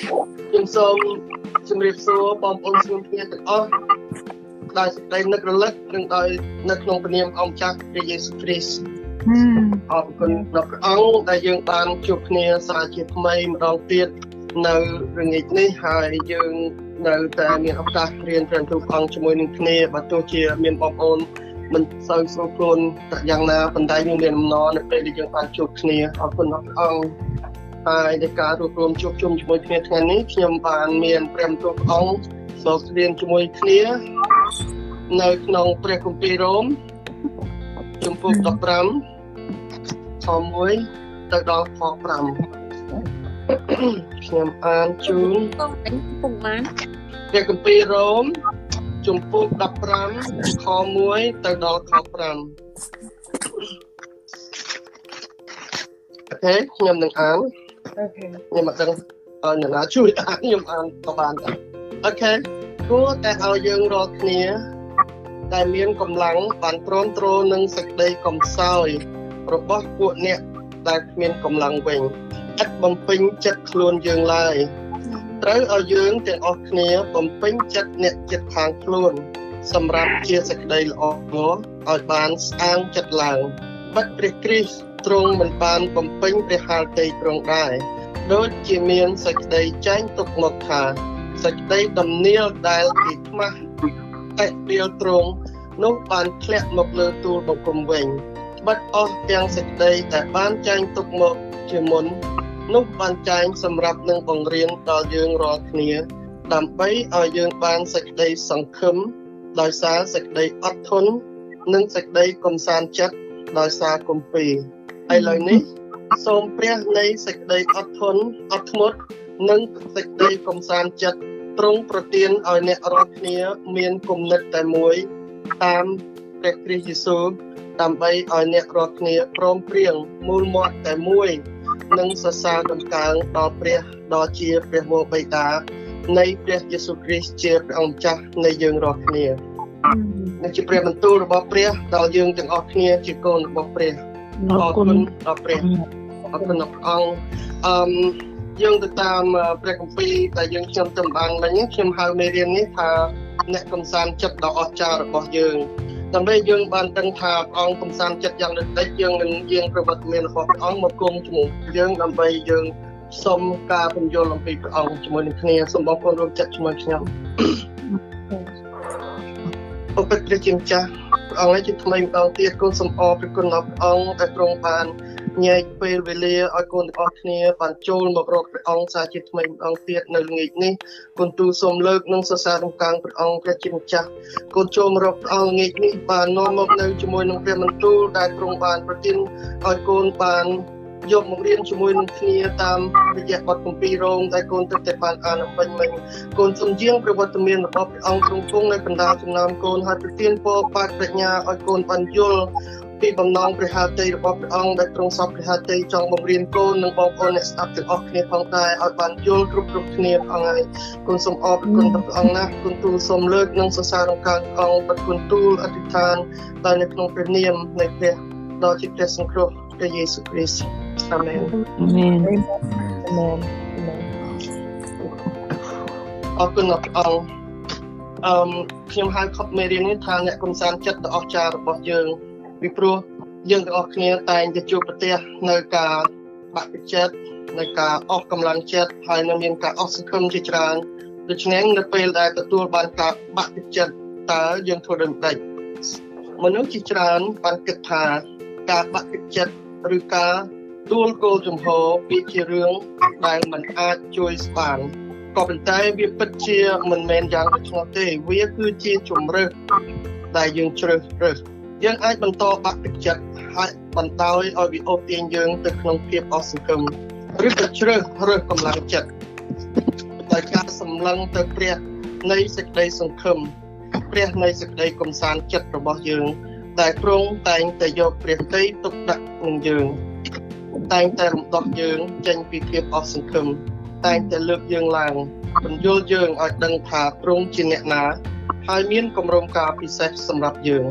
ខ្ញុំសូមជម្រាបសួរបងប្អូនស្រួមគ្នាទាំងអស់ដោយសេចក្តីនឹករលឹកនិងដោយនៅក្នុងព្រះនាមអង្គចាស់ព្រះយេស៊ូវគ្រីស្ទអរគុណដល់ព្រះអង្គដែលយើងបានជួបគ្នាសារជាថ្មីម្ដងទៀតនៅរងាចនេះហើយយើងនៅតែមានឱកាសរៀនព្រះទូលអង្គជាមួយនឹងគ្នាបើទោះជាមានបងប្អូនមិនសូវស្រួលខ្លួនយ៉ាងណាប៉ុន្តែយើងមានអំណរនៅពេលដែលយើងបានជួបគ្នាអរគុណដល់ព្រះអង្គ ហើយនៃការរួមរំជួបជុំជាមួយគ្នាថ្ងៃនេះខ្ញុំបានមានព្រះបន្ទូលព្រះអង្គសូមស្រៀងជាមួយគ្នានៅក្នុងព្រះគម្ពីររ៉ូមជំពូក15ខ1ទៅដល់ខ5ខ្ញុំអានជូនពុកបានព្រះគម្ពីររ៉ូមជំពូក15ខ1ទៅដល់ខ5អូខេខ្ញុំនឹងអាន ខេខ្ញុំមិនដឹងឲ្យអ្នកណាជួយអានខ្ញុំអានក៏បានដែរអូខេគួរតែឲ្យយើងរាល់គ្នាដែលមានកម្លាំងបានទ្រាំទ្រនឹងសេចក្តីកំសោយរបស់ពួកអ្នកដែលគ្មានកម្លាំងវិញឥតបំពេញចិត្តខ្លួនយើងឡើយត្រូវឲ្យយើងទាំងអស់គ្នាបំពេញចិត្តអ្នកចិត្តខាងខ្លួន សម្រាប់ជាសេចក្តីល្អឲ្យបានស្អាងចិត្តឡើងបិទព្រះគ្រីស្ទ ទ្រង់មិនបានបំពេញព្រះハលតីទ្រង់ដែរដូចជាមានសេចក្តីចែងទុកមកថាសេចក្តីដំណៀលដែលគេខ្មាស់តែពីលទ្រង់នោះបានធ្លាក់មកលើទូលបង្គំវិញបិទអស់ទាំងសេចក្តីដែលបានចែងទុកមកជាមុននោះបានចែងសម្រាប់នឹងបង្រៀនដល់យើងរាល់គ្នា ដើម្បីឲ្យយើងបានសេចក្តីសង្ឃឹមដោយសារសេចក្តីអត់ធន់និងសេចក្តីកំសាន្តចិត្តដោយសារគម្ពីរ ឥឡូវនេះសូមព្រះនៃសេចក្តីអត់ធន់អត់ធ្មត់និងសេចក្តីកំសាន្តចិត្តទ្រង់ប្រទានឲ្យអ្នករាល់គ្នាមានគំនិតតែមួយតាមព្រះគ្រីស្ទយេស៊ូវដើម្បីឲ្យអ្នករាល់គ្នាព្រមព្រៀងមូលមាត់តែមួយនិងសរសើរដំកើងដល់ព្រះដ៏ជាព្រះវរបិតានៃព្រះយេស៊ូវគ្រីស្ទជាព្រះអង្គម្ចាស់នៃយើងរាល់គ្នានេះជាព្រះបន្ទូលរបស់ព្រះដល់យើងទាំងអស់គ្នាជាកូនរបស់ព្រះ អរគុណដល់ព្រះអរគុណដល់ព្រះអង្គអឺយើងទៅតាមព្រះគម្ពីរដែលយើងខ្ញុំទៅបានមិញខ្ញុំហៅមេរៀននេះថាអ្នកកំសាន្តចិត្តដ៏អស្ចារ្យរបស់យើងដើម្បីយើងបានដឹងថាព្រះអង្គកំសាន្តចិត្តយ៉ាងដូចដេចយើងនឹងយាងប្រវត្តិមានរបស់ព្រះអង្គមកគុំជាមួយយើងដើម្បីយើងសូមការពន្យល់អំពីព្រះអង្គជាមួយនឹងគ្នាសូមបងប្អូនរួមចិត្តជាមួយខ្ញុំអបិទ្ធព្រះជាម្ចាស់ ព្រះអង្គនេះជាថ្មីម្ដងទៀតគុណសំអរព្រះគុណរបស់ព្រះអង្គដែលទ្រង់បានញែកពេលវេលាឲ្យកូនទាំងអស់គ្នាបានចូលមករកព្រះអង្គសាជាថ្មីម្ដងទៀតនៅល្ងាចនេះគុណទូលសូមលើកនិងសរសើរដំកើងព្រះអង្គព្រះជាម្ចាស់កូនចូលមករកព្រះអង្គល្ងាចនេះបាននាំមកនៅជាមួយនឹងព្រះបន្ទូលដែលទ្រង់បានប្រទានឲ្យកូនបាន យកមករៀនជាមួយនឹងគ្នាតាមរយៈបទគម្ពីររងដែលកូនទឹកតែបានអានអំបញ្ញមិញកូនសំជាងប្រវត្តិមានរបស់ព្រះអង្គទ្រង់គង់នៅបណ្ដាចំណោមកូនហើយប្រទានពរបាត់ប្រាជ្ញាឲ្យកូនបានយល់ពីបំណងព្រះハតីរបស់ព្រះអង្គដែលទ្រង់សពព្រះハតីចង់បង្រៀនកូននិងបងប្អូនអ្នកស្ដាប់ទាំងអស់គ្នាផងដែរឲ្យបានយល់គ្រប់គ្រប់គ្នាព្រះអង្គហើយគុណសូមអរគុណដល់ព្រះអង្គណាស់គុណទូលសូមលើកនិងសរសើរដល់ការអង្គបគុណទូលអធិដ្ឋានដល់នៅក្នុងព្រះនាមនៃព្រះដ៏ជាព្រះសង្គ្រោះព្រះយេស៊ូវគ្រីស្ទ អាមែនអាមែនអាមែនអរគុណដល់ព្រះអង្គអឺខ្ញុំហៅខុបមេរៀននេះថាអ្នកកំសាន្តចិត្តដ៏អស្ចារ្យរបស់យើងពីព្រោះយើងទាំងអស់គ្នាតែងតែជួបប្រទះនៅការបាក់ទឹកចិត្តនៅការអស់កម្លាំងចិត្តហើយនៅមានការអស់សង្ឃឹមជាច្រើនដូច្នេះនៅពេលដែលទទួលបានការបាក់ទឹកចិត្តតើយើងធ្វើដូចម្តេចមនុស្សជាច្រើនបានគិតថាការបាក់ទឹកចិត្តឬការ ទួលគោលជំហរវាជារឿងដែលមិនអាចជួយស្បានក៏ប៉ុន្តែវាពិតជាមិនមែនយ៉ាងដូច្នោះទេវាគឺជាជំរើសដែលយើងជ្រើសរើសយើងអាចបន្តបាក់ទឹកចិត្តហើយបណ្ដោយឲ្យវាអូសទាញយើងទៅក្នុងភាពអស់សង្ឃឹមឬក៏ជ្រើសរើសកម្លាំងចិត្តដោយការសម្លឹងទៅព្រះនៃសេចក្តីសង្ឃឹមព្រះនៃសេចក្តីកំសាន្តចិត្តរបស់យើងដែលទ្រង់តែងតែយកព្រះតីទុកដាក់នឹងយើង តែងតែរំដោះយើងចេញពីភាពអស់សង្ឃឹមតែងតែលើកយើងឡើងបញ្យល់យើងឲ្យដឹងថាទ្រង់ជាអ្នកណា ហើយមានគម្រោងការពិសេសសម្រាប់យើង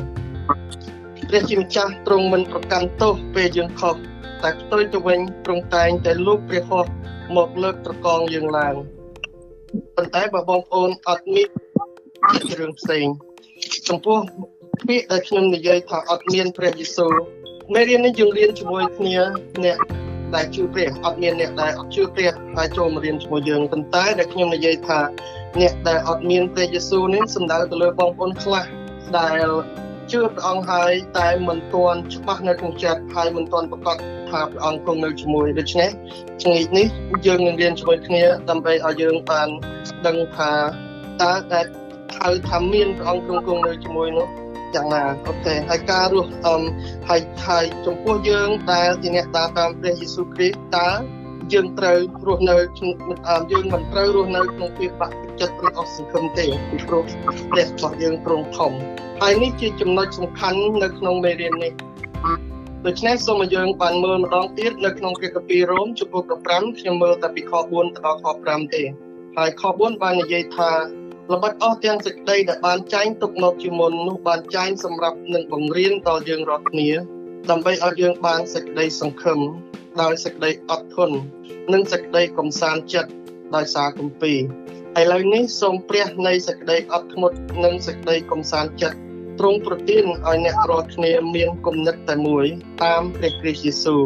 ព្រះជាម្ចាស់ទ្រង់មិនប្រកាន់ទោសពេលយើងខុសតែផ្ទុយទៅវិញទ្រង់តែងតែលូកព្រះហស្ថមកលើកត្រកងយើងឡើងប៉ុន្តែបើបងប្អូនអត់មានរឿងផ្សេងចំពោះពាក្យដែលខ្ញុំនិយាយថាអត់មានព្រះយេស៊ូវ មេរៀននេះយើងរៀនជាមួយគ្នាអ្នកដែលជឿព្រះអត់មានអ្នកដែលអត់ជឿព្រះហើយចូលមករៀនជាមួយយើងប៉ុន្តែដែលខ្ញុំនិយាយថាអ្នកដែលអត់មានព្រះយេស៊ូវនេះសំដៅទៅលើបងប្អូនខ្លះដែលជឿព្រះអង្គហើយតែមិនទាន់ច្បាស់នៅក្នុងចិត្តហើយមិនទាន់ប្រកាសថាព្រះអង្គគង់នៅជាមួយដូច្នេះថ្ងៃនេះយើងនឹងរៀនជាមួយគ្នាដើម្បីឲ្យយើងបានដឹងថាតើតែហៅថាមានព្រះអង្គគង់គង់នៅជាមួយនោះ យ៉ាងណាអូខេហើយការរស់អមហើយហើយចំពោះយើងដែលជាអ្នកតាមតាមព្រះយេស៊ូវគ្រីស្ទតើយើងត្រូវរស់នៅយើងមិនត្រូវរស់នៅក្នុងភាពបាក់ចិត្តឬអស់សង្ឃឹមទេពីព្រោះព្រះរបស់យើងទ្រង់ធំហើយនេះជាចំណុចសំខាន់នៅក្នុងមេរៀននេះដូច្នេះសូមឲ្យយើងបានមើលម្ដងទៀតនៅក្នុងព្រះគម្ពីររ៉ូមជំពូក15ខ្ញុំមើលតែពីខ4ទៅដល់ខ5ទេហើយខ4បាននិយាយថា ល្បិចអស់ទាំងសេចក្តីដែលបានចែងទុកមកជាមុននោះបានចែងសម្រាប់នឹងបង្រៀនដល់យើងរាល់គ្នាដើម្បីឲ្យយើងបានសេចក្តីសង្ឃឹមដោយសេចក្តីអត់ធន់និងសេចក្តីកំសាន្តចិត្តដោយសារគម្ពីរឥឡូវនេះសូមព្រះនៃសេចក្តីអត់ធ្មត់និងសេចក្តីកំសាន្តចិត្តទ្រង់ប្រទានឲ្យអ្នករាល់គ្នាមានគំនិតតែមួយតាមព្រះគ្រីស្ទយេស៊ូវ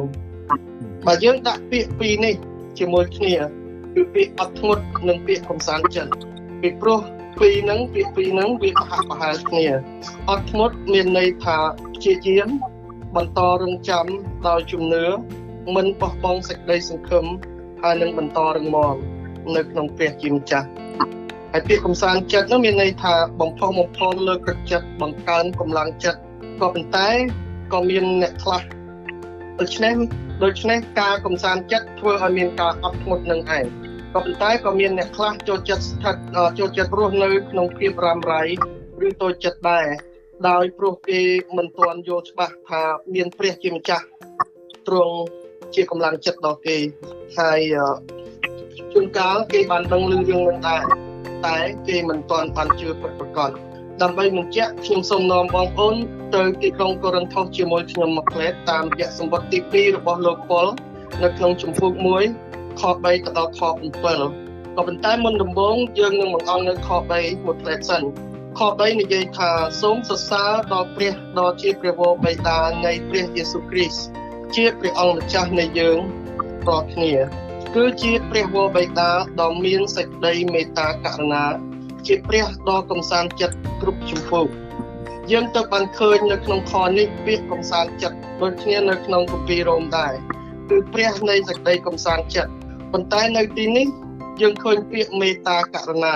បើយើងដាក់ពាក្យពីរនេះជាមួយគ្នាគឺពាក្យអត់ធ្មត់និងពាក្យកំសាន្តចិត្ត ពីព្រោះពីរហ្នឹងពាក្យពីរហ្នឹងវាប្រហាក់ប្រហែលគ្នាអត់ធ្មត់មានន័យថាព្យាយាមបន្តរងចាំដោយជំនឿមិនបោះបង់សេចក្តីសង្ឃឹមហើយនឹងបន្តរឹងមាំនៅក្នុងព្រះជាម្ចាស់ហើយពាក្យកំសាន្តចិត្តនោះមានន័យថាបំផុសបំផុសលើទឹកចិត្តបង្កើនកម្លាំងចិត្តក៏ប៉ុន្តែក៏មានអ្នកខ្លះដូច្នេះដូច្នេះការកំសាន្តចិត្តធ្វើឲ្យមានការអត់ធ្មត់នឹងឯង ក៏ប៉ុន្តែក៏មានអ្នកខ្លះចូលចិត្តស្ថិតចូលចិត្តរស់នៅក្នុងភាពរ៉ាំរ៉ៃឬតូចចិត្តដែរដោយព្រោះគេមិនទាន់យល់ច្បាស់ថាមានព្រះជាម្ចាស់ទ្រង់ជាកម្លាំងចិត្តដល់គេហើយជួនកាលគេបានដឹងលឺរឿងនឹងដែរតែគេមិនទាន់បានជឿពិតប្រាកដដើម្បីបញ្ជាក់ខ្ញុំសូមនាំបងប្អូនទៅទីក្រុងកូរិនថូសជាមួយខ្ញុំមួយផ្លែតតាមរយៈសម្បត្តិទី2របស់លោកប៉ុលនៅក្នុងជំពូក1 ខ3ទៅដល់ខ7ក៏ប៉ុន្តែមុនដំបូងយើងនឹងបង្អស់នៅខ3មួយផ្លែតសិនខ3និយាយថាសូមសរសើរដល់ព្រះដ៏ជាព្រះវរបិតានៃព្រះយេស៊ូវគ្រីស្ទជាព្រះអង្គម្ចាស់នៃយើងរាល់គ្នាគឺជាព្រះវរបិតាដ៏មានសេចក្តីមេត្តាករុណា ជាព្រះដ៏កំសាន្តចិត្តគ្រប់ជំពូកយើងទៅបានឃើញនៅក្នុងខនេះពាក្យកំសាន្តចិត្តដូចគ្នានៅក្នុងគម្ពីររ៉ូមដែរគឺព្រះនៃសេចក្តីកំសាន្តចិត្ត ប៉ុន្តែនៅទីនេះយើងឃើញពាក្យមេត្តាករុណា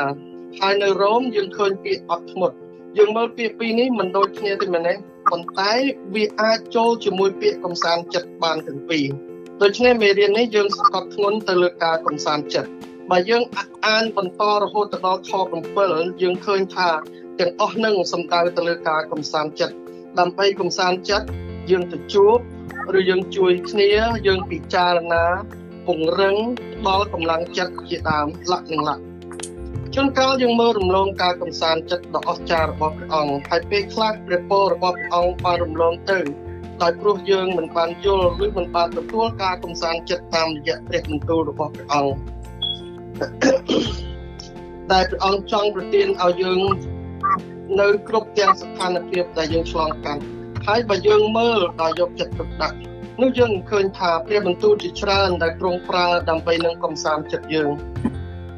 ហើយនៅរ៉ូមយើងឃើញពាក្យអត់ធ្មត់យើងមើលពាក្យពីរនេះមិនដូចគ្នាទេមែនទេប៉ុន្តែវាអាចចូលជាមួយពាក្យកំសាន្តចិត្តបានទាំងពីរដូច្នេះមេរៀននេះយើងសង្កត់ធ្ងន់ទៅលើការកំសាន្តចិត្តបើយើងអានបន្តរហូតដល់ខ7យើងឃើញថាទាំងអស់នឹងសំដៅទៅលើការកំសាន្តចិត្តដើម្បីកំសាន្តចិត្តយើងទៅជួបឬយើងជួយគ្នាយើងពិចារណា ពង្រឹងដល់កម្លាំងចិត្តជាដើមលក្ខនឹងលក្ខជួនកាលយើងមើលរំលងការកំសាន្តចិត្តដ៏អស្ចារ្យរបស់ព្រះអង្គហើយពេលខ្លះព្រះពររបស់ព្រះអង្គបានរំលងទៅដោយព្រោះយើងមិនបានយល់ឬមិនបានទទួលការកំសាន្តចិត្តតាមរយៈព្រះបន្ទូលរបស់ព្រះអង្គដែលព្រះអង្គចង់ប្រទានឲ្យយើងនៅគ្រប់ទាំងស្ថានភាពដែលយើងឆ្លងកាត់ហើយបើយើងមើលដោយយកចិត្តទុកដាក់ នោះយើងឃើញថាព្រះបន្ទូលជាច្រើនដែលទ្រង់ប្រើដើម្បីនឹងកំសាន្តចិត្តយើង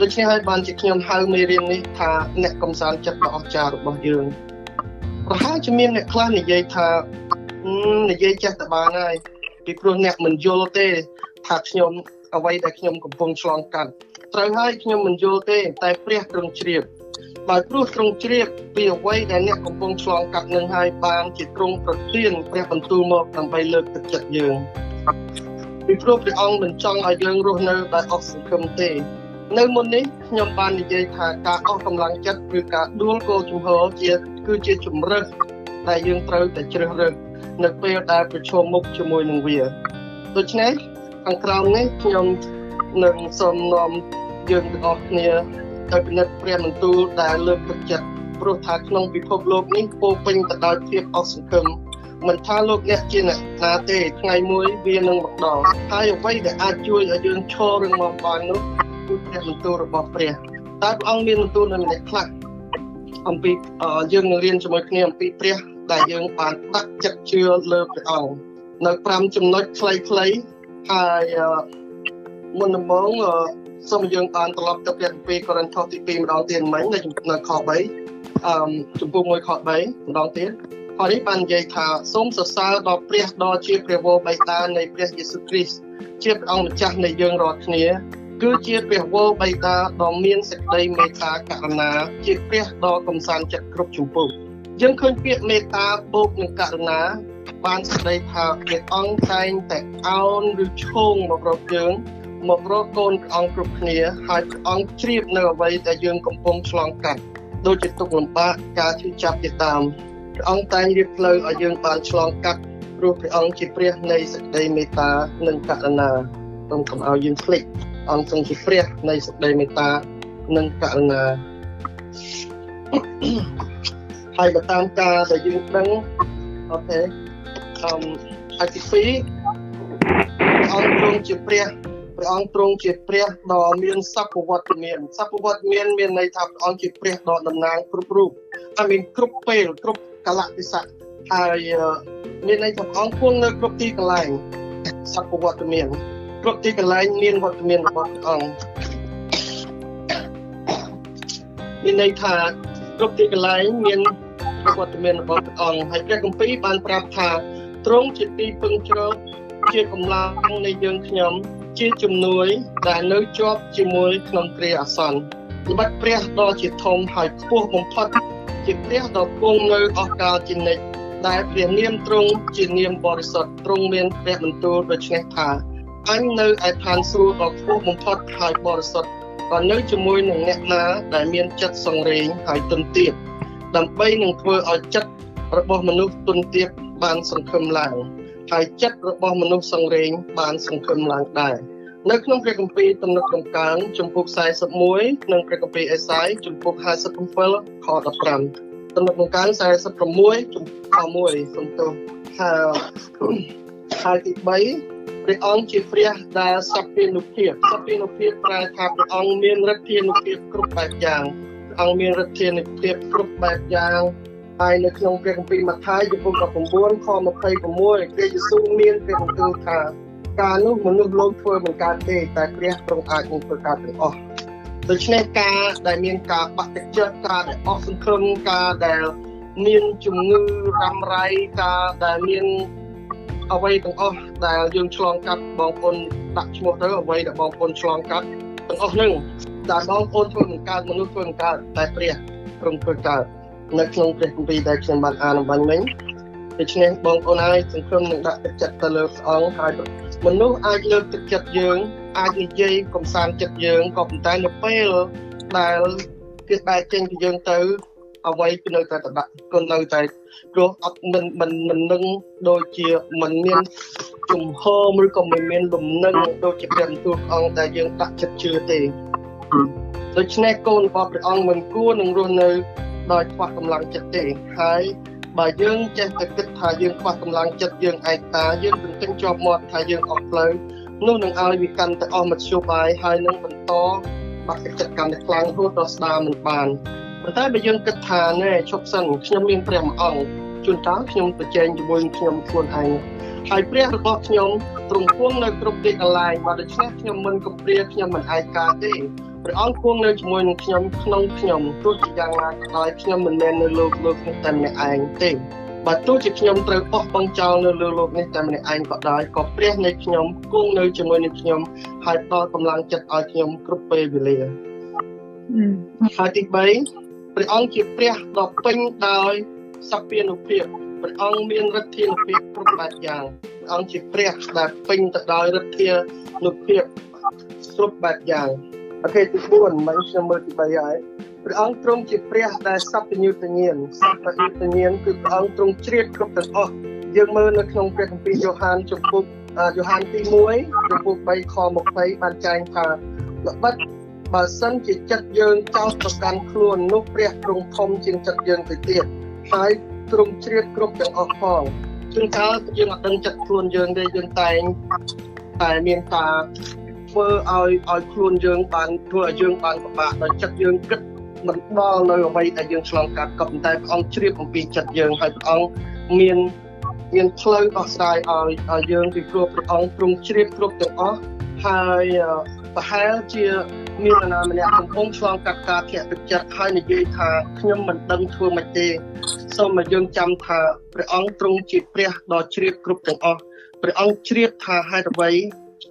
ដូច្នេះហើយបានជាខ្ញុំហៅមេរៀននេះថាអ្នកកំសាន្តចិត្តដ៏អស្ចារ្យរបស់យើងប្រហែលជាមានអ្នកខ្លះនិយាយថានិយាយចេះតែបានហើយពីព្រោះអ្នកមិនយល់ទេថាខ្ញុំអ្វីដែលខ្ញុំកំពុងឆ្លងកាត់ត្រូវហើយខ្ញុំមិនយល់ទេ តែព្រះទ្រង់ជ្រាប ដោយព្រោះទ្រង់ជ្រាបពីអ្វីដែលអ្នកកំពុងឆ្លងកាត់នឹងហើយបានជាទ្រង់ប្រទានព្រះបន្ទូលមកដើម្បីលើកទឹកចិត្តយើងពីព្រោះព្រះអង្គមិនចង់ឲ្យយើងរស់នៅដោយអស់សង្ឃឹមទេនៅមុននេះខ្ញុំបាននិយាយថាការអស់កម្លាំងចិត្តឬការដួលគោលជំហរជាគឺជាជំរើសដែលយើងត្រូវតែជ្រើសរើសនៅពេលដែលប្រឈមមុខជាមួយនឹងវាដូច្នេះខាងក្រោមនេះខ្ញុំនឹងសូមនាំយើងទាំងអស់គ្នា ទៅពិនិត្យព្រះបន្ទូលដែលលើកទឹកចិត្តព្រោះថាក្នុងពិភពលោកនេះពោពេញទៅដោយភាពអស់សង្ឃឹមមិនថាលោកអ្នកជាអ្នកណាទេថ្ងៃមួយវានឹងមកដល់ហើយអ្វីដែលអាចជួយឲ្យយើងឈររឹងមាំបាននោះគឺព្រះបន្ទូលរបស់ព្រះតើព្រះអង្គមានបន្ទូលនៅម្នាក់ខ្លះអំពីយើងនឹងរៀនជាមួយគ្នាអំពីព្រះដែលយើងបានដាក់ចិត្តជឿលើព្រះអង្គនៅ5ចំណុចខ្លីៗហើយមុនដំបូង សូមយើងបានត្រឡប់ទៅព្រះគម្ពីរកូរិនថូសទី2ម្ដងទៀតមិញនៅនៅខ3អឺចំពោះ1ខ3ម្ដងទៀតហើយនេះបាននិយាយថាសូមសរសើរដល់ព្រះដ៏ជាព្រះវរបិតានៃព្រះយេស៊ូវគ្រីស្ទជាព្រះអង្គម្ចាស់នៃយើងរាល់គ្នាគឺជាព្រះវរបិតាដ៏មានសេចក្តីមេត្តាករុណាជាព្រះដ៏កំសាន្តចិត្តគ្រប់ជំពូកយើងឃើញពាក្យមេត្តាបូកនឹងករុណាបានស្ដីថាព្រះអង្គតែងតែអោនឬឈោងមករកយើង មករកកូនព្រះអង្គគ្រប់គ្នាហើយព្រះអង្គជ្រាបនៅអ្វីដែលយើងកំពុងឆ្លងកាត់ដូចជាទុកលំបាកការឈឺចាប់ជាដើមព្រះអង្គតែងរៀបផ្លូវឲ្យយើងបានឆ្លងកាត់ព្រោះព្រះអង្គជាព្រះនៃសេចក្តីមេត្តានិងករុណាសូមកុំឲ្យយើងភ្លេចអង្គទ្រង់ជាព្រះនៃសេចក្តីមេត្តានិងករុណាហើយបើតាមការដែលយើងដឹងអូខេអឺហើយទី2អង្គទ្រង់ជាព្រះ ព្រះអង្គទ្រង់ជាព្រះដ៏មានសពវត្តមានសពវត្តមានមានន័យថាព្រះអង្គជាព្រះដ៏តំណាងគ្រប់រូបហើយមានគ្រប់ពេលគ្រប់កលៈទេសៈហើយមានន័យថាព្រះអង្គគង់នៅគ្រប់ទីកន្លែងសពវត្តមានគ្រប់ទីកន្លែងមានវត្តមានរបស់ព្រះអង្គមានន័យថាគ្រប់ទីកន្លែងមានវត្តមានរបស់ព្រះអង្គហើយព្រះគម្ពីរបានប្រាប់ថាទ្រង់ជាទីពឹងជ្រកជាកម្លាំងនៃយើងខ្ញុំ ជាជំនួយដែលនៅជាប់ជាមួយក្នុងគ្រាអាសន្នល្បិចព្រះដ៏ជាធំហើយខ្ពស់បំផុត ជាព្រះដ៏គង់នៅអស់កលជានិច្ចដែលព្រះនាមទ្រង់ជានាមបរិសុទ្ធទ្រង់មានព្រះបន្ទូលដូចនេះថាអញនៅឯឋានសួគ៌ដ៏ខ្ពស់បំផុតហើយបរិសុទ្ធក៏នៅជាមួយនឹងអ្នកណាដែលមានចិត្តសង្រេងហើយទន់ទាបដើម្បីនឹងធ្វើឲ្យចិត្តរបស់មនុស្សទន់ទាបបានសង្ឃឹមឡើង ហើយចិត្តរបស់មនុស្សសង្រេងបានសង្ឃឹមឡើងដែរនៅក្នុងព្រះគម្ពីរទំនុកដំកើងជំពូក41និងព្រះគម្ពីរអេសាយជំពូក57ខ15ទំនុកដំកើង46ជំពូក1សំទោសហើយហើយទី3ព្រះអង្គជាព្រះដែលសព្វានុភាពសព្វានុភាពប្រែថាព្រះអង្គមានឫទ្ធានុភាពគ្រប់បែបយ៉ាងព្រះអង្គមានឫទ្ធានុភាពគ្រប់បែបយ៉ាង ហើយនៅក្នុងព្រះគម្ពីរម៉ាថាយជំពូក19ខ26ព្រះយេស៊ូវមានព្រះបន្ទូលថាការនោះមនុស្សលោកធ្វើមិនកើតទេតែព្រះទ្រង់អាចនឹងធ្វើកើតទាំងអស់ដូច្នេះការដែលមានការបាក់ទឹកចិត្តការដែលអស់សង្ឃឹមការដែលមានជំងឺរ៉ាំរ៉ៃការដែលមានអ្វីទាំងអស់ដែលយើងឆ្លងកាត់បងប្អូនដាក់ឈ្មោះទៅអ្វីដែលបងប្អូនឆ្លងកាត់ទាំងអស់ហ្នឹងដែលបងប្អូនធ្វើមិនកើតមនុស្សធ្វើមិនកើតតែព្រះទ្រង់ធ្វើកើត នៅក្នុងព្រះគម្ពីរដែលខ្ញុំបានអានអំបញ្ញមិញដូច្នេះបងប្អូនហើយសង្ឃឹមនឹងដាក់ទឹកចិត្តទៅលើព្រះអង្គហើយមនុស្សអាចលើកទឹកចិត្តយើង អាចនិយាយកំសាន្តចិត្តយើងក៏ប៉ុន្តែនៅពេលដែលគេបែកចេញពីយើងទៅអ្វីគឺនៅតែតដាក់គុណនៅតែព្រោះអត់មិនមិនមិននឹងដូចជាមិនមានជំហរឬក៏មិនមានលំនឹងដូចជាព្រះបន្ទូលព្រះអង្គដែលយើងដាក់ចិត្តជឿទេដូច្នេះកូនរបស់ព្រះអង្គមិនគួរនឹងរស់នៅ ដោយខ្វះកម្លាំងចិត្តទេហើយបើយើងចេះតែគិតថាយើងខ្វះកម្លាំងចិត្តយើងឯកាយើងទន្ទឹងជាប់មាត់ថាយើងអស់ផ្លូវនោះនឹងឲ្យវាកាន់តែអស់មធ្យោបាយហើយនឹងបន្តបាក់ទឹកចិត្តកាន់តែខ្លាំងរហូតដល់ស្ដារមិនបានប៉ុន្តែបើយើងគិតថាណែឈប់សិនខ្ញុំមានព្រះមួយអង្គជួនកាលខ្ញុំប្រជែងជាមួយខ្ញុំខ្លួនឯងហើយព្រះរបស់ខ្ញុំទ្រង់គង់នៅគ្រប់ទីកន្លែងបើដូច្នេះខ្ញុំមិនកំព្រាខ្ញុំមិនឯកាទេ ព្រះអង្គគង់នៅជាមួយនឹងខ្ញុំក្នុងខ្ញុំទោះជាយ៉ាងណាក៏ដោយខ្ញុំមិនមែននៅលោកលោកនេះតែម្នាក់ឯងទេបើទោះជាខ្ញុំត្រូវបោះបង់ចោលនៅលើលោកនេះតែម្នាក់ឯងក៏ដោយក៏ព្រះនៃខ្ញុំគង់នៅជាមួយនឹងខ្ញុំហើយផ្ដល់កម្លាំងចិត្តឲ្យខ្ញុំគ្រប់ពេលវេលាហើយទី3ព្រះអង្គជាព្រះដ៏ពេញដោយសព្វានុភាពព្រះអង្គមានឫទ្ធានុភាពគ្រប់បែបយ៉ាងព្រះអង្គជាព្រះដែលពេញទៅដោយឫទ្ធានុភាពគ្រប់បែបយ៉ាង ប្រភេទទី4មិនខ្ញុំមើលទី3ហើយព្រះអង្គទ្រង់ជាព្រះដែលសព្វញុតញ្ញាណសព្វញុតញ្ញាណគឺព្រះអង្គទ្រង់ជ្រាបគ្រប់ទាំងអស់យើងមើលនៅក្នុងព្រះគម្ពីរយ៉ូហានជំពូកយ៉ូហានទី1ជំពូក3ខ20បានចែងថាល្បិតបើសិនជាចិត្តយើងចោទប្រកាន់ខ្លួននោះព្រះទ្រង់ធំជាងចិត្តយើងទៅទៀតហើយទ្រង់ជ្រាបគ្រប់ទាំងអស់ផងជួនកាលយើងអត់ដឹងចិត្តខ្លួនយើងទេយើងតែងតែមានការ ធ្វើឲ្យឲ្យខ្លួនយើងបានធ្វើឲ្យយើងបានពិបាកដោយចិត្តយើងគិតមិនដល់នៅអ្វីដែលយើងឆ្លងកាត់ក៏ប៉ុន្តែព្រះអង្គជ្រាបអំពីចិត្តយើងហើយព្រះអង្គមានមានផ្លូវដោះស្រាយឲ្យឲ្យយើងពីព្រោះព្រះអង្គទ្រង់ជ្រាបគ្រប់ទាំងអស់ហើយប្រហែលជាមាននរណាម្នាក់កំពុងឆ្លងកាត់ការធាក់ទឹកចិត្តហើយនិយាយថាខ្ញុំមិនដឹងធ្វើម៉េចទេសូមឲ្យយើងចាំថាព្រះអង្គទ្រង់ជាព្រះដ៏ជ្រាបគ្រប់ទាំងអស់ព្រះអង្គជ្រាបថាហេតុអ្វី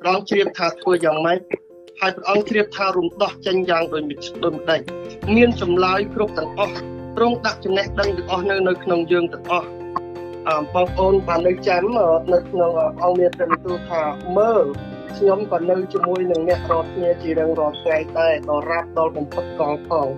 ព្រះអង្គជ្រាបថាធ្វើយ៉ាងម៉េចហើយព្រះអង្គជ្រាបថារំដោះចេញយ៉ាងដោយដូចម្ដេចមានចម្លើយគ្រប់ទាំងអស់ទ្រង់ដាក់ចំណេះដឹងទាំងអស់នៅនៅក្នុងយើងទាំងអស់អឺបងប្អូនបាននៅចាំនៅក្នុងអង្គមានព្រះបន្ទូលថាមើលខ្ញុំក៏នៅជាមួយនឹងអ្នករាល់គ្នាជារៀងរាល់ថ្ងៃដែរដល់រ៉ាប់ដល់បំផុតកលផង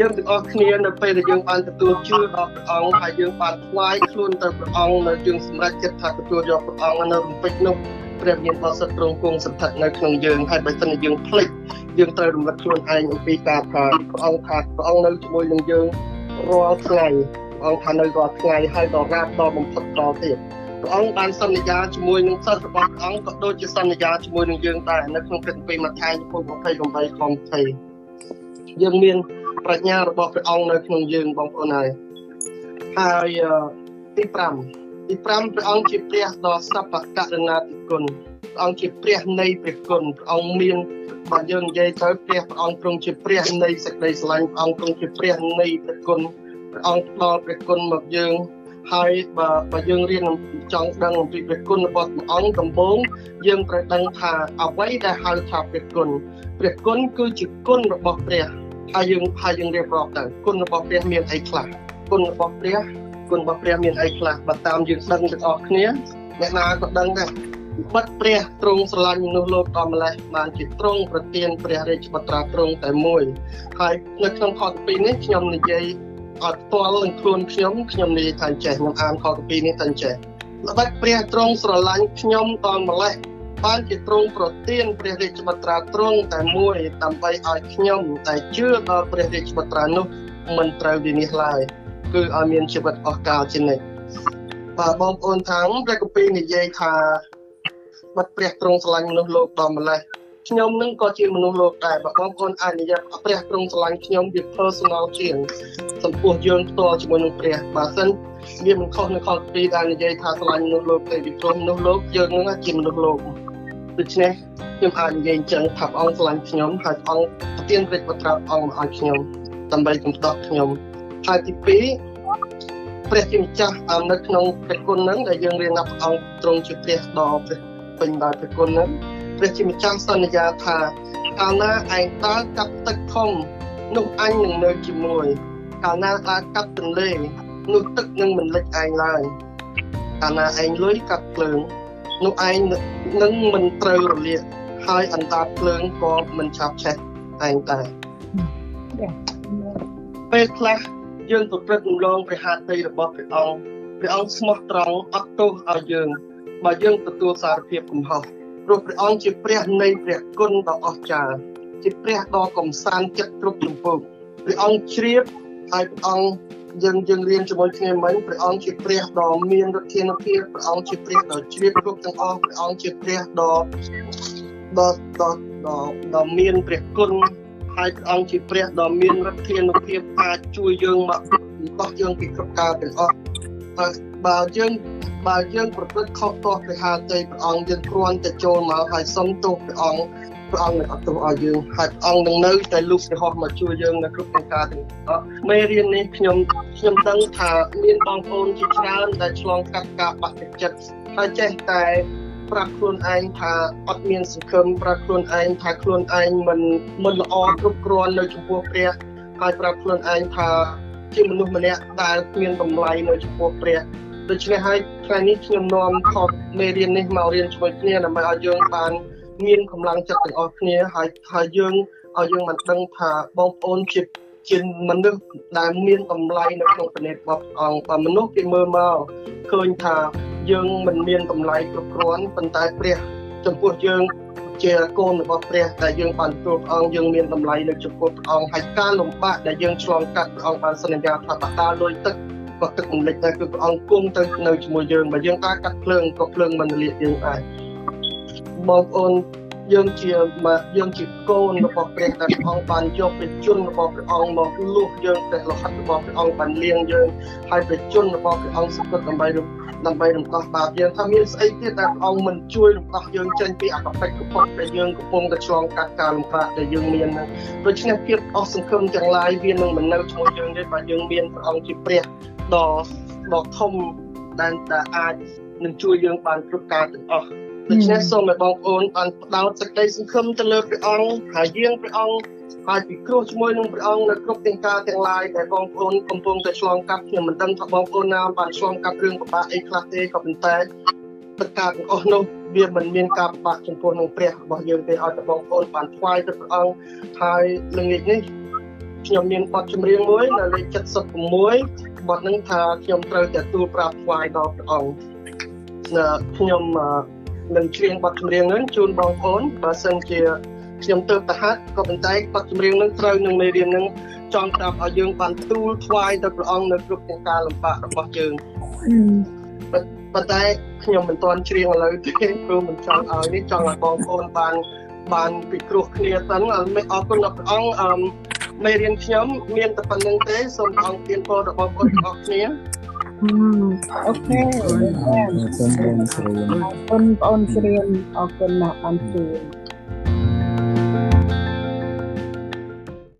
យើងទាំងអស់គ្នានៅពេលដែលយើងបានទទួលជឿដល់ព្រះអង្គហើយយើងបានថ្វាយខ្លួនទៅព្រះអង្គនៅយើងសម្រេចចិត្តថាទទួលយកព្រះអង្គនៅរំពេចនោះព្រះមានបរិសុទ្ធទ្រង់គង់ស្ថិតនៅក្នុងយើងហើយបើមិនយើងភ្លេចយើងត្រូវរំលឹកខ្លួនឯងអំពីការថាព្រះអង្គថាព្រះអង្គនៅជាមួយនឹងយើងរាល់ថ្ងៃព្រះអង្គថានៅរាល់ថ្ងៃហើយដល់រាបដល់បំផុតតទៀតព្រះអង្គបានសន្យាជាមួយនឹងសិស្សរបស់ព្រះអង្គក៏ដូចជាសន្យាជាមួយនឹងយើងដែរនៅក្នុងព្រះគម្ពីរម៉ាថាយចំពោះ28ខ20យើងមាន ប្រាជ្ញារបស់ព្រះអង្គនៅក្នុងយើងបងប្អូនហើយហើយទី5ទី5ព្រះអង្គជាព្រះដ៏សព្វករណាធិគុណព្រះអង្គជាព្រះនៃព្រះគុណព្រះអង្គមានបើយើងនិយាយទៅព្រះព្រះអង្គទ្រង់ជាព្រះនៃសេចក្តីស្រឡាញ់ព្រះអង្គទ្រង់ជាព្រះនៃព្រះគុណព្រះអង្គផ្ដល់ព្រះគុណមកយើងហើយបើបើយើងរៀនចង់ដឹងអំពីព្រះគុណរបស់ព្រះអង្គដំបូងយើងត្រូវដឹងថាអ្វីដែលហៅថាព្រះគុណព្រះគុណគឺជាគុណរបស់ព្រះ ហើយយើងហើយយើងរៀបរាប់ទៅគុណរបស់ព្រះមានអីខ្លះគុណរបស់ព្រះគុណរបស់ព្រះមានអីខ្លះបើតាមយើងដឹងទាំងអស់គ្នាអ្នកណាក៏ដឹងដែរបិទព្រះទ្រង់ស្រឡាញ់មនុស្សលោកដល់ម្លេះបានជាទ្រង់ប្រទានព្រះរាជបត្រាទ្រង់តែមួយហើយនៅក្នុងខទី2នេះខ្ញុំនិយាយអត់ផ្ទាល់នឹងខ្លួនខ្ញុំខ្ញុំនិយាយថាចេះខ្ញុំអានខទី2នេះថាចេះល្បិចព្រះទ្រង់ស្រឡាញ់ខ្ញុំដល់ម្លេះ បានជាទ្រង់ប្រទានព្រះរាជបត្រាទ្រង់តែមួយដើម្បីឲ្យខ្ញុំតែជឿដល់ព្រះរាជបត្រានោះមិនត្រូវវិនិច្ឆ័យឡើយគឺឲ្យមានជីវិតអស់កលជានិច្ចបាទបងប្អូនថាព្រះគម្ពីរនិយាយថាបាត់ព្រះទ្រង់ស្រឡាញ់មនុស្សលោកដល់ម្លេះខ្ញុំនឹងក៏ជាមនុស្សលោកដែរបើបងប្អូនអាចនិយាយព្រះទ្រង់ស្រឡាញ់ខ្ញុំវា personal ជាងចំពោះយើងផ្ទាល់ជាមួយនឹងព្រះបើសិនវាមិនខុសនៅខទី2ដែលនិយាយថាស្រឡាញ់មនុស្សលោកទេពីព្រោះមនុស្សលោកយើងនឹងជាមនុស្សលោក ដូច្នេះខ្ញុំអាចនិយាយអញ្ចឹងថាព្រះអង្គស្រឡាញ់ខ្ញុំហើយព្រះអង្គប្រទានព្រះបត្រាអង្គឲ្យខ្ញុំដើម្បីកំដប់ខ្ញុំហើយទី2ព្រះជាម្ចាស់នៅក្នុងព្រះគុណនឹងដែលយើងរៀនថាព្រះអង្គទ្រង់ជាព្រះដ៏ព្រះពេញដោយព្រះគុណនឹងព្រះជាម្ចាស់សន្យាថាកាលណាឯងដើរកាប់ទឹកធំនោះអញនឹងនៅជាមួយកាលណាដើរកាប់ទន្លេនោះទឹកនឹងមិនលិចឯងឡើយកាលណាឯងលុយកាប់ភ្លើង នោះឯងនឹងមិនត្រូវរលាកហើយអណ្ដាតភ្លើងក៏មិនឆាប់ឆេះឯងដែរពេលខ្លះយើងប្រព្រឹត្តរំលងព្រះハតីរបស់ព្រះអង្គព្រះអង្គស្មោះត្រង់អត់ទោសឲ្យយើងបើយើងទទួលសារភាពកំហុសព្រោះព្រះអង្គជាព្រះនៃព្រះគុណដ៏អស្ចារ្យជាព្រះដ៏កំសាន្តចិត្តគ្រប់ជំពូកព្រះអង្គជ្រាបហើយព្រះអង្គ យើងយើងរៀនជាមួយគ្នាមិញព្រះអង្គជាព្រះដ៏មានឫទ្ធានុភាពព្រះអង្គជាព្រះដ៏ជ្រាបគ្រប់ទាំងអស់ព្រះអង្គជាព្រះដ៏ដ៏ដ៏ដ៏ដ៏មានព្រះគុណហើយព្រះអង្គជាព្រះដ៏មានឫទ្ធានុភាពអាចជួយយើងមកបោះយើងពីគ្រប់ការទាំងអស់ហើយបើយើងបើយើងប្រព្រឹត្តខុសទាស់ព្រះハតីព្រះអង្គយើងគ្រាន់តែចូលមកហើយសុំទោសព្រះអង្គ ព្រះអង្គនឹងអត់ទោសឲ្យយើងហើយព្រះអង្គនឹងនៅតែលូកព្រះហស្ថមកជួយយើងនៅគ្រប់ទាំងការទាំងអស់មេរៀននេះខ្ញុំខ្ញុំដឹងថាមានបងប្អូនជាច្រើនដែលឆ្លងកាត់ការបាក់ទឹកចិត្តហើយចេះតែប្រាប់ខ្លួនឯងថាអត់មានសង្ឃឹមប្រាប់ខ្លួនឯងថាខ្លួនឯងមិនមិនល្អគ្រប់គ្រាន់នៅចំពោះព្រះហើយប្រាប់ខ្លួនឯងថាជាមនុស្សម្នាក់ដែលគ្មានតម្លៃនៅចំពោះព្រះដូច្នេះហើយថ្ងៃនេះខ្ញុំនាំខតមេរៀននេះមករៀនជាមួយគ្នាដើម្បីឲ្យយើងបាន មានកម្លាំងចិត្តទាំងអស់គ្នាហើយហើយយើងឲ្យយើងមិនដឹងថាបងប្អូនជាជាមនុស្សដែលមានតម្លៃនៅក្នុងប្រទេសរបស់អង្គបើមនុស្សគេមើលមកឃើញថាយើងមិនមានតម្លៃគ្រប់គ្រាន់ប៉ុន្តែព្រះចំពោះយើងជាកូនរបស់ព្រះដែលយើងបានទទួលព្រះអង្គយើងមានតម្លៃនៅចំពោះព្រះអង្គហើយការលំបាកដែលយើងឆ្លងកាត់ព្រះអង្គបានសន្យាថាបតាលុយទឹកក៏ទឹកមិនលិចដែរគឺព្រះអង្គគង់ទៅនៅជាមួយយើងបើយើងការកាត់ភ្លើងក៏ភ្លើងមិនរលាកយើងដែរ បងប្អូនយើងជាមកយើងជាកូនរបស់ព្រះដែលព្រះអង្គបានយកព្រះជន្មរបស់ព្រះអង្គមកលុះយើងតែរហ័តរបស់ព្រះអង្គបានលៀងយើងហើយព្រះជន្មរបស់ព្រះអង្គសក្តិដើម្បីដើម្បីរំដោះបាបយើងថាមានស្អីទៀតដែលព្រះអង្គមិនជួយរំដោះយើងចេញពីអកបិចកពុកដែលយើងកំពុងតែឆ្លងកាត់ការលំបាកដែលយើងមានហ្នឹងដូច្នេះភាពអស់សង្ឃឹមទាំងឡាយវានឹងមិននៅជាមួយយើងទេបើយើងមានព្រះអង្គជាព្រះដ៏ដ៏ធំដែលដែលអាចនឹងជួយយើងបានគ្រប់ការទាំងអស់ ដូច្នេះសូមឲ្យបងប្អូនបានផ្ដោតសេចក្តីសង្ឃឹមទៅលើព្រះអង្គហើយយាងព្រះអង្គហើយពិគ្រោះជាមួយនឹងព្រះអង្គនៅគ្រប់ទាំងការទាំងឡាយដែលបងប្អូនកំពុងតែឆ្លងកាត់ខ្ញុំមិនដឹងថាបងប្អូនណាបានឆ្លងកាត់រឿងពិបាកអីខ្លះទេក៏ប៉ុន្តែ tất cả ទាំងអស់នោះវាមិនមានការពិបាកចំពោះនឹងព្រះរបស់យើងទេឲ្យតែបងប្អូនបានថ្វាយទៅព្រះអង្គហើយល្ងាចនេះខ្ញុំមានបទចម្រៀងមួយនៅលេខ76បទនឹងថាខ្ញុំត្រូវទទួលប្រាប់ថ្វាយដល់ព្រះអង្គខ្ញុំ នឹងច្រៀងបទចម្រៀងនឹងជូនបងប្អូនបើសិនជាខ្ញុំទៅទៅហាត់ក៏ប៉ុន្តែបទចម្រៀងនឹងត្រូវនឹងមេរៀននឹងចង់ប្រាប់ឲ្យយើងបានទូលថ្វាយទៅព្រះអង្គនៅគ្រប់ទាំងការលំបាករបស់យើងប៉ុន្តែខ្ញុំមិនទាន់ច្រៀងឥឡូវទេព្រោះមិនចង់ឲ្យនេះចង់ឲ្យបងប្អូនបានបានពិគ្រោះគ្នាសិនអរគុណដល់ព្រះអង្គអឺមេរៀនខ្ញុំមានតែប៉ុណ្្នឹងទេសូមព្រះអង្គទានពរដល់បងប្អូនទាំងអស់គ្នា អូខេអរគុណបង